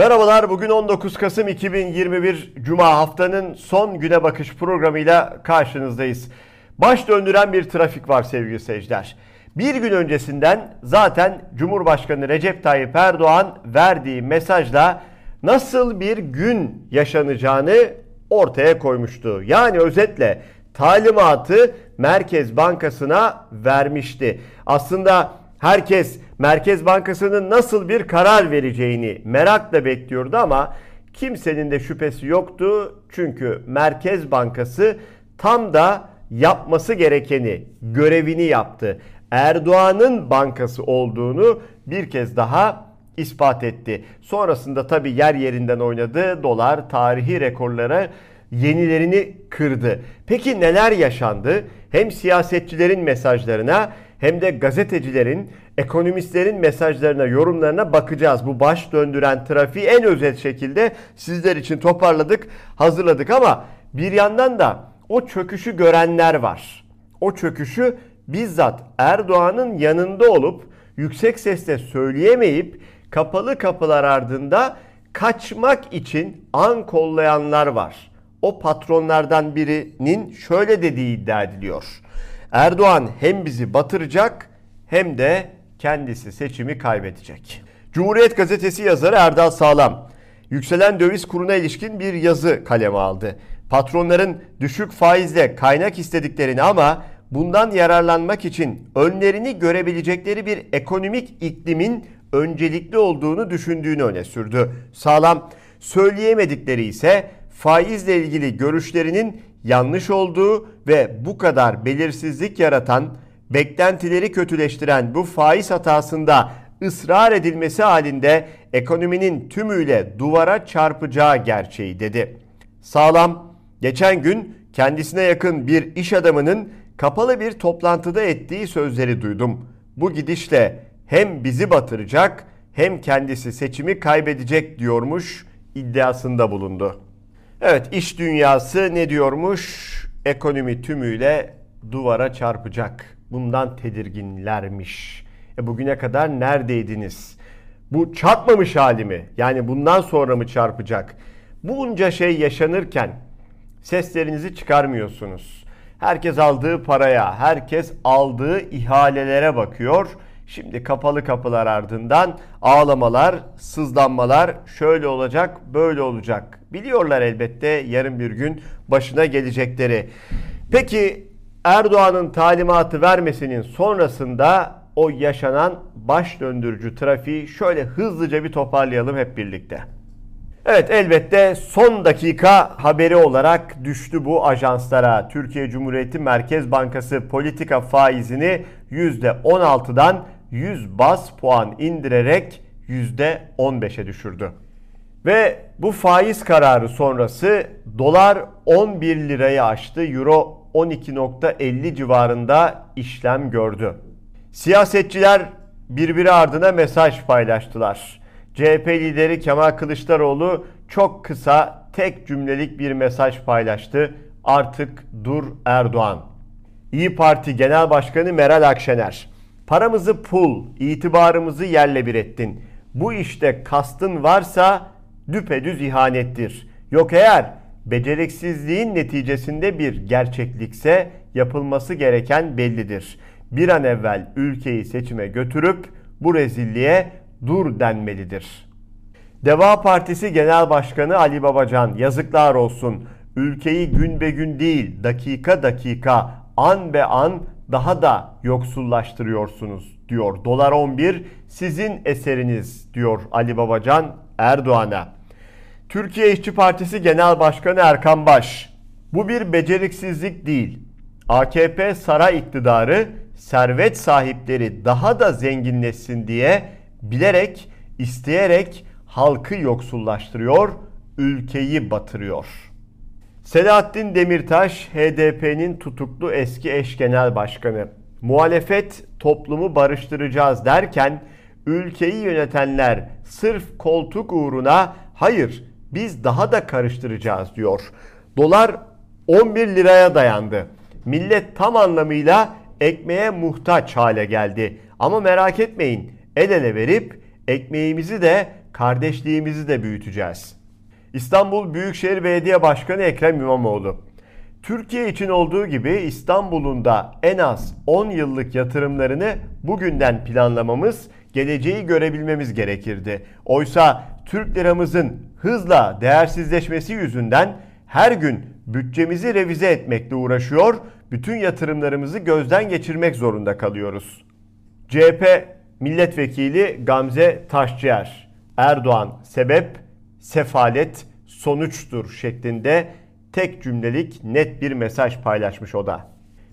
Merhabalar, bugün 19 Kasım 2021 Cuma haftanın son güne bakış programıyla karşınızdayız. Baş döndüren bir trafik var sevgili seyirciler. Bir gün öncesinden zaten Cumhurbaşkanı Recep Tayyip Erdoğan verdiği mesajla nasıl bir gün yaşanacağını ortaya koymuştu. Yani özetle talimatı Merkez Bankası'na vermişti. Aslında herkes Merkez Bankası'nın nasıl bir karar vereceğini merakla bekliyordu ama kimsenin de şüphesi yoktu. Çünkü Merkez Bankası tam da yapması gerekeni, görevini yaptı. Erdoğan'ın bankası olduğunu bir kez daha ispat etti. Sonrasında tabii yer yerinden oynadı. Dolar tarihi rekorlara yenilerini kırdı. Peki neler yaşandı? Hem siyasetçilerin mesajlarına hem de gazetecilerin, ekonomistlerin mesajlarına, yorumlarına bakacağız. Bu baş döndüren trafiği en özet şekilde sizler için toparladık, hazırladık ama bir yandan da o çöküşü görenler var. O çöküşü bizzat Erdoğan'ın yanında olup yüksek sesle söyleyemeyip kapalı kapılar ardında kaçmak için an kollayanlar var. O patronlardan birinin şöyle dediği iddia ediliyor. Erdoğan hem bizi batıracak hem de kendisi seçimi kaybedecek. Cumhuriyet gazetesi yazarı Erdal Sağlam yükselen döviz kuruna ilişkin bir yazı kaleme aldı. Patronların düşük faizle kaynak istediklerini ama bundan yararlanmak için önlerini görebilecekleri bir ekonomik iklimin öncelikli olduğunu düşündüğünü öne sürdü. Sağlam söyleyemedikleri ise faizle ilgili görüşlerinin yanlış olduğu ve bu kadar belirsizlik yaratan, beklentileri kötüleştiren bu faiz hatasında ısrar edilmesi halinde ekonominin tümüyle duvara çarpacağı gerçeği dedi. Sağlam geçen gün kendisine yakın bir iş adamının kapalı bir toplantıda ettiği sözleri duydum. Bu gidişle hem bizi batıracak hem kendisi seçimi kaybedecek diyormuş iddiasında bulundu. Evet iş dünyası ne diyormuş? Ekonomi tümüyle duvara çarpacak. Bundan tedirginlermiş. E bugüne kadar neredeydiniz? Bu çarpmamış hali mi? Yani bundan sonra mı çarpacak? Bunca şey yaşanırken seslerinizi çıkarmıyorsunuz. Herkes aldığı paraya, herkes aldığı ihalelere bakıyor. Şimdi kapalı kapılar ardından ağlamalar, sızlanmalar şöyle olacak, böyle olacak. Biliyorlar elbette yarın bir gün başına gelecekleri. Peki Erdoğan'ın talimatı vermesinin sonrasında o yaşanan baş döndürücü trafiği şöyle hızlıca bir toparlayalım hep birlikte. Evet elbette son dakika haberi olarak düştü bu ajanslara. Türkiye Cumhuriyeti Merkez Bankası politika faizini %16'dan 100 bas puan indirerek %15'e düşürdü. Ve bu faiz kararı sonrası dolar 11 lirayı aştı. Euro 12.50 civarında işlem gördü. Siyasetçiler birbiri ardına mesaj paylaştılar. CHP lideri Kemal Kılıçdaroğlu çok kısa tek cümlelik bir mesaj paylaştı. Artık dur Erdoğan. İyi Parti Genel Başkanı Meral Akşener. Paramızı pul, itibarımızı yerle bir ettin. Bu işte kastın varsa düpedüz ihanettir. Yok eğer beceriksizliğin neticesinde bir gerçeklikse yapılması gereken bellidir. Bir an evvel ülkeyi seçime götürüp bu rezilliğe dur denmelidir. Deva Partisi Genel Başkanı Ali Babacan yazıklar olsun. Ülkeyi gün be gün değil dakika dakika an be an daha da yoksullaştırıyorsunuz diyor. Dolar 11 sizin eseriniz diyor Ali Babacan Erdoğan'a. Türkiye İşçi Partisi Genel Başkanı Erkan Baş. Bu bir beceriksizlik değil. AKP saray iktidarı servet sahipleri daha da zenginleşsin diye bilerek, isteyerek halkı yoksullaştırıyor, ülkeyi batırıyor. Selahattin Demirtaş HDP'nin tutuklu eski eş genel başkanı. Muhalefet toplumu barıştıracağız derken ülkeyi yönetenler sırf koltuk uğruna hayır biz daha da karıştıracağız diyor. Dolar 11 liraya dayandı. Millet tam anlamıyla ekmeğe muhtaç hale geldi. Ama merak etmeyin el ele verip ekmeğimizi de kardeşliğimizi de büyüteceğiz. İstanbul Büyükşehir Belediye Başkanı Ekrem İmamoğlu. Türkiye için olduğu gibi İstanbul'un da en az 10 yıllık yatırımlarını bugünden planlamamız, geleceği görebilmemiz gerekirdi. Oysa Türk liramızın hızla değersizleşmesi yüzünden her gün bütçemizi revize etmekle uğraşıyor, bütün yatırımlarımızı gözden geçirmek zorunda kalıyoruz. CHP Milletvekili Gamze Taşçıer, Erdoğan sebep, sefalet sonuçtur şeklinde tek cümlelik net bir mesaj paylaşmış o da.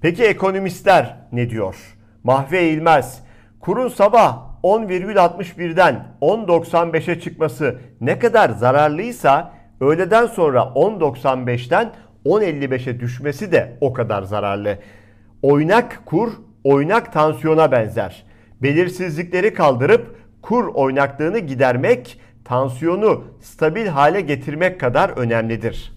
Peki ekonomistler ne diyor? Mahve Eğilmez, kurun sabah 10,61'den 10.95'e çıkması ne kadar zararlıysa öğleden sonra 10.95'ten 10.55'e düşmesi de o kadar zararlı. Oynak kur, oynak tansiyona benzer. Belirsizlikleri kaldırıp kur oynaklığını gidermek, tansiyonu stabil hale getirmek kadar önemlidir.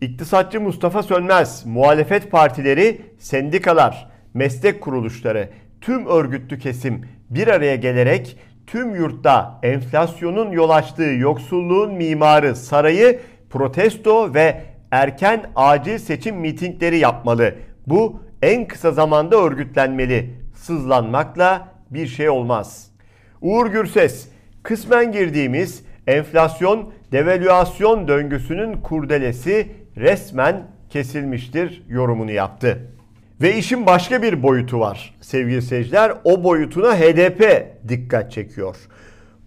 İktisatçı Mustafa Sönmez, muhalefet partileri, sendikalar, meslek kuruluşları, tüm örgütlü kesim bir araya gelerek tüm yurtta enflasyonun yol açtığı yoksulluğun mimarı sarayı protesto ve erken acil seçim mitingleri yapmalı. Bu en kısa zamanda örgütlenmeli. Sızlanmakla bir şey olmaz. Uğur Gürses, kısmen girdiğimiz enflasyon devalüasyon döngüsünün kurdelesi resmen kesilmiştir yorumunu yaptı. Ve işin başka bir boyutu var sevgili seyirciler. O boyutuna HDP dikkat çekiyor.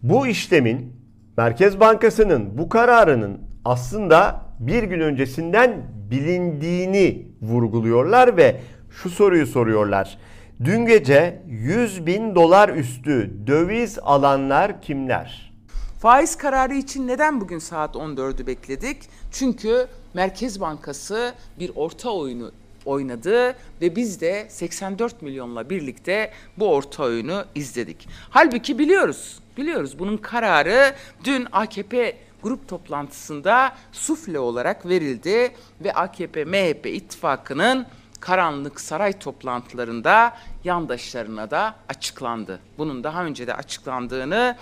Bu işlemin Merkez Bankası'nın bu kararının aslında bir gün öncesinden bilindiğini vurguluyorlar ve şu soruyu soruyorlar. Dün gece 100 bin dolar üstü döviz alanlar kimler? Faiz kararı için neden bugün saat 14'ü bekledik? Çünkü Merkez Bankası bir orta oyunu oynadı ve biz de 84 milyonla birlikte bu orta oyunu izledik. Halbuki biliyoruz, biliyoruz bunun kararı dün AKP grup toplantısında sufle olarak verildi ve AKP MHP ittifakının karanlık saray toplantılarında yandaşlarına da açıklandı. Bunun daha önce de açıklandığını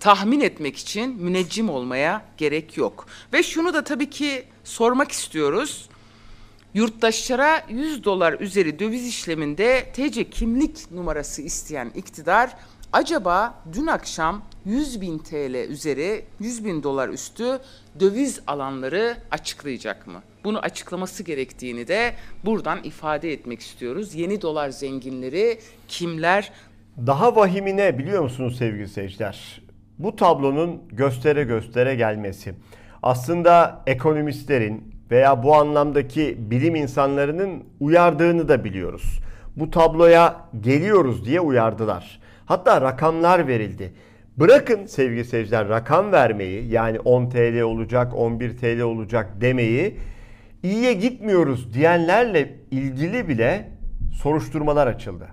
tahmin etmek için müneccim olmaya gerek yok. Ve şunu da tabii ki sormak istiyoruz. Yurttaşlara 100 dolar üzeri döviz işleminde TC kimlik numarası isteyen iktidar acaba dün akşam 100 bin TL üzeri 100 bin dolar üstü döviz alanları açıklayacak mı? Bunu açıklaması gerektiğini de buradan ifade etmek istiyoruz. Yeni dolar zenginleri kimler? Daha vahimine biliyor musunuz sevgili seyirciler? Bu tablonun göstere göstere gelmesi. Aslında ekonomistlerin veya bu anlamdaki bilim insanlarının uyardığını da biliyoruz. Bu tabloya geliyoruz diye uyardılar. Hatta rakamlar verildi. Bırakın sevgili seyirciler rakam vermeyi yani 10 TL olacak 11 TL olacak demeyi iyiye gitmiyoruz diyenlerle ilgili bile soruşturmalar açıldı.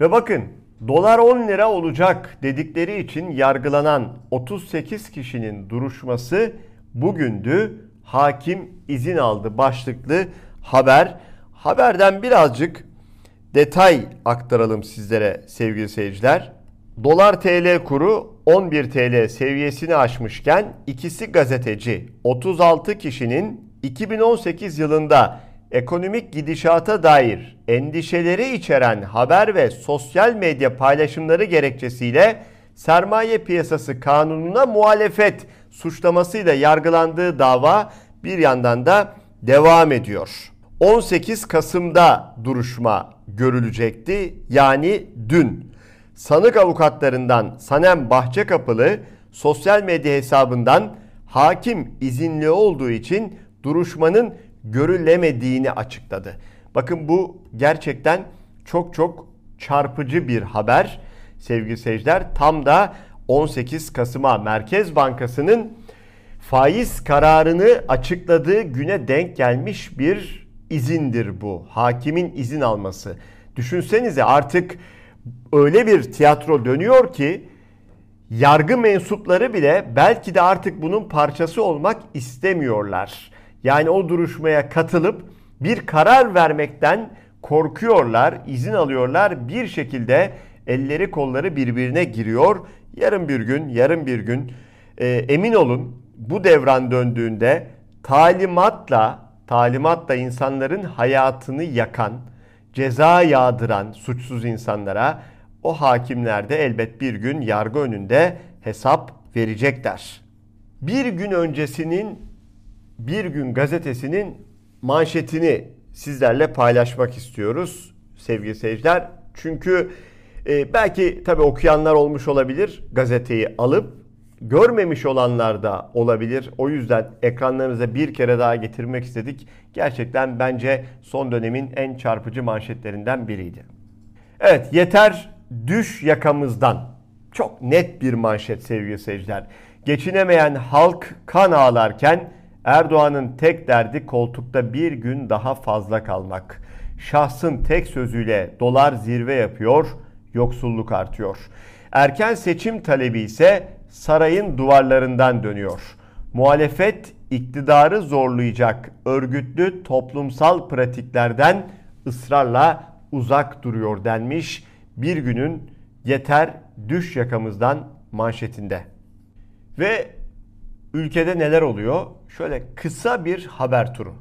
Ve bakın dolar 10 lira olacak dedikleri için yargılanan 38 kişinin duruşması bugündü. Hakim izin aldı başlıklı haber. Haberden birazcık detay aktaralım sizlere sevgili seyirciler. Dolar TL kuru 11 TL seviyesini aşmışken ikisi gazeteci 36 kişinin 2018 yılında ekonomik gidişata dair endişeleri içeren haber ve sosyal medya paylaşımları gerekçesiyle sermaye piyasası kanununa muhalefet suçlamasıyla yargılandığı dava bir yandan da devam ediyor. 18 Kasım'da duruşma görülecekti. Yani dün. Sanık avukatlarından Sanem Bahçekapılı sosyal medya hesabından hakim izinli olduğu için duruşmanın görülemediğini açıkladı. Bakın bu gerçekten çok çok çarpıcı bir haber sevgili seyirciler. Tam da 18 Kasım'a Merkez Bankası'nın faiz kararını açıkladığı güne denk gelmiş bir izindir bu. Hakimin izin alması. Düşünsenize artık öyle bir tiyatro dönüyor ki yargı mensupları bile belki de artık bunun parçası olmak istemiyorlar. Yani o duruşmaya katılıp bir karar vermekten korkuyorlar, izin alıyorlar. Bir şekilde elleri kolları birbirine giriyor. Yarın bir gün, yarın bir gün e, emin olun bu devran döndüğünde talimatla talimatla insanların hayatını yakan, ceza yağdıran suçsuz insanlara o hakimler de elbet bir gün yargı önünde hesap verecekler. Bir gün öncesinin Bir Gün gazetesinin manşetini sizlerle paylaşmak istiyoruz sevgili seyirciler. Çünkü e, belki tabii okuyanlar olmuş olabilir gazeteyi alıp görmemiş olanlar da olabilir. O yüzden ekranlarınıza bir kere daha getirmek istedik. Gerçekten bence son dönemin en çarpıcı manşetlerinden biriydi. Evet yeter düş yakamızdan. Çok net bir manşet sevgili seyirciler. Geçinemeyen halk kan ağlarken Erdoğan'ın tek derdi koltukta bir gün daha fazla kalmak. Şahsın tek sözüyle dolar zirve yapıyor, yoksulluk artıyor. Erken seçim talebi ise sarayın duvarlarından dönüyor. Muhalefet iktidarı zorlayacak örgütlü toplumsal pratiklerden ısrarla uzak duruyor denmiş bir günün yeter düş yakamızdan manşetinde. Ve ülkede neler oluyor? Şöyle kısa bir haber turu.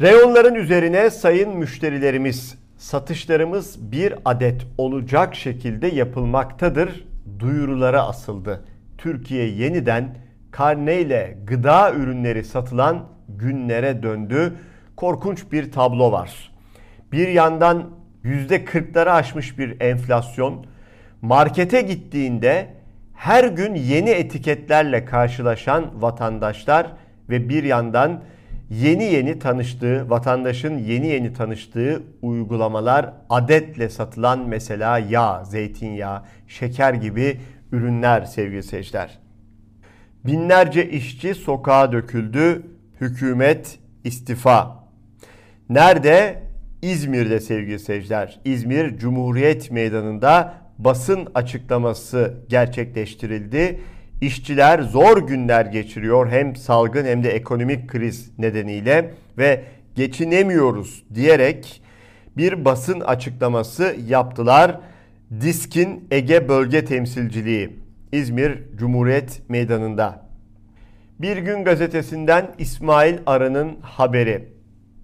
Reyonların üzerine sayın müşterilerimiz satışlarımız bir adet olacak şekilde yapılmaktadır duyurulara asıldı. Türkiye yeniden karneyle gıda ürünleri satılan günlere döndü. Korkunç bir tablo var. Bir yandan %40'ları aşmış bir enflasyon, markete gittiğinde her gün yeni etiketlerle karşılaşan vatandaşlar ve bir yandan yeni yeni tanıştığı, vatandaşın yeni yeni tanıştığı uygulamalar adetle satılan mesela yağ, zeytinyağı, şeker gibi ürünler sevgili seyirciler. Binlerce işçi sokağa döküldü, hükümet istifa. Nerede? İzmir'de sevgili seyirciler. İzmir Cumhuriyet Meydanı'nda basın açıklaması gerçekleştirildi. İşçiler zor günler geçiriyor hem salgın hem de ekonomik kriz nedeniyle ve geçinemiyoruz diyerek bir basın açıklaması yaptılar. Diskin Ege Bölge Temsilciliği İzmir Cumhuriyet Meydanı'nda. Bir gün gazetesinden İsmail Arı'nın haberi.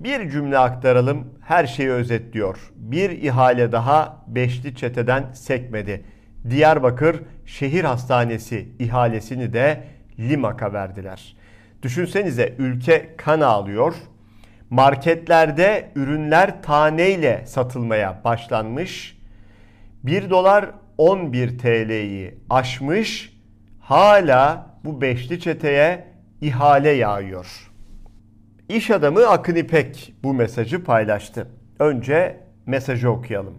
Bir cümle aktaralım her şeyi özetliyor. Bir ihale daha Beşli Çete'den sekmedi. Diyarbakır Şehir Hastanesi ihalesini de Limak'a verdiler. Düşünsenize ülke kan ağlıyor. Marketlerde ürünler taneyle satılmaya başlanmış. 1 dolar 11 TL'yi aşmış. Hala bu beşli çeteye ihale yağıyor. İş adamı Akın İpek bu mesajı paylaştı. Önce mesajı okuyalım.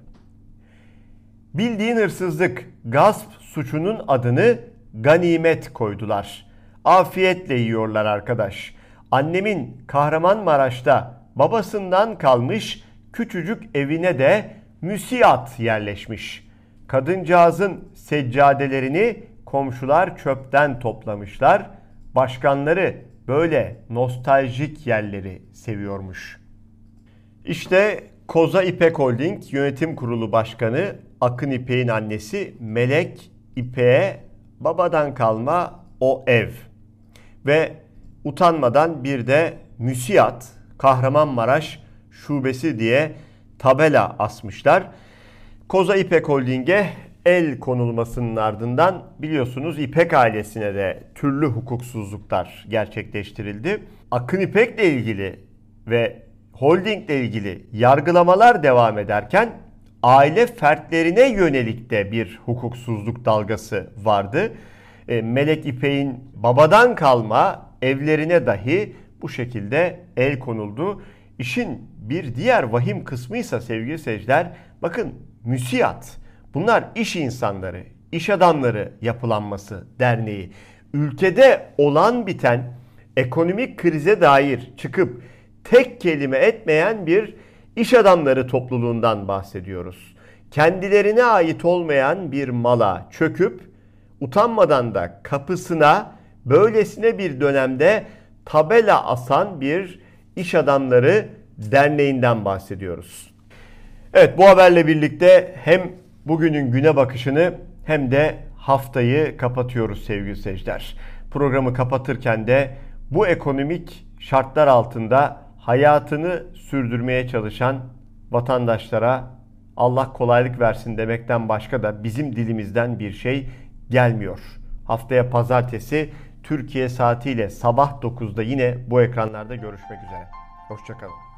Bildiğin hırsızlık, gasp suçunun adını ganimet koydular. Afiyetle yiyorlar arkadaş. Annemin Kahramanmaraş'ta babasından kalmış küçücük evine de müsiyat yerleşmiş. Kadıncağızın seccadelerini komşular çöpten toplamışlar. Başkanları böyle nostaljik yerleri seviyormuş. İşte Koza İpek Holding Yönetim Kurulu Başkanı Akın İpek'in annesi Melek İpek'e babadan kalma o ev. Ve utanmadan bir de müsiyat Kahramanmaraş şubesi diye tabela asmışlar. Koza İpek Holding'e el konulmasının ardından biliyorsunuz İpek ailesine de türlü hukuksuzluklar gerçekleştirildi. Akın İpek'le ilgili ve holdingle ilgili yargılamalar devam ederken aile fertlerine yönelik de bir hukuksuzluk dalgası vardı. E, Melek İpek'in babadan kalma evlerine dahi bu şekilde el konuldu. İşin bir diğer vahim kısmıysa sevgili seyirciler bakın müsiyat bunlar iş insanları, iş adamları yapılanması derneği. Ülkede olan biten ekonomik krize dair çıkıp tek kelime etmeyen bir iş adamları topluluğundan bahsediyoruz. Kendilerine ait olmayan bir mala çöküp utanmadan da kapısına böylesine bir dönemde tabela asan bir iş adamları derneğinden bahsediyoruz. Evet bu haberle birlikte hem bugünün güne bakışını hem de haftayı kapatıyoruz sevgili seyirciler. Programı kapatırken de bu ekonomik şartlar altında hayatını sürdürmeye çalışan vatandaşlara Allah kolaylık versin demekten başka da bizim dilimizden bir şey gelmiyor. Haftaya pazartesi Türkiye saatiyle sabah 9'da yine bu ekranlarda görüşmek üzere. Hoşçakalın.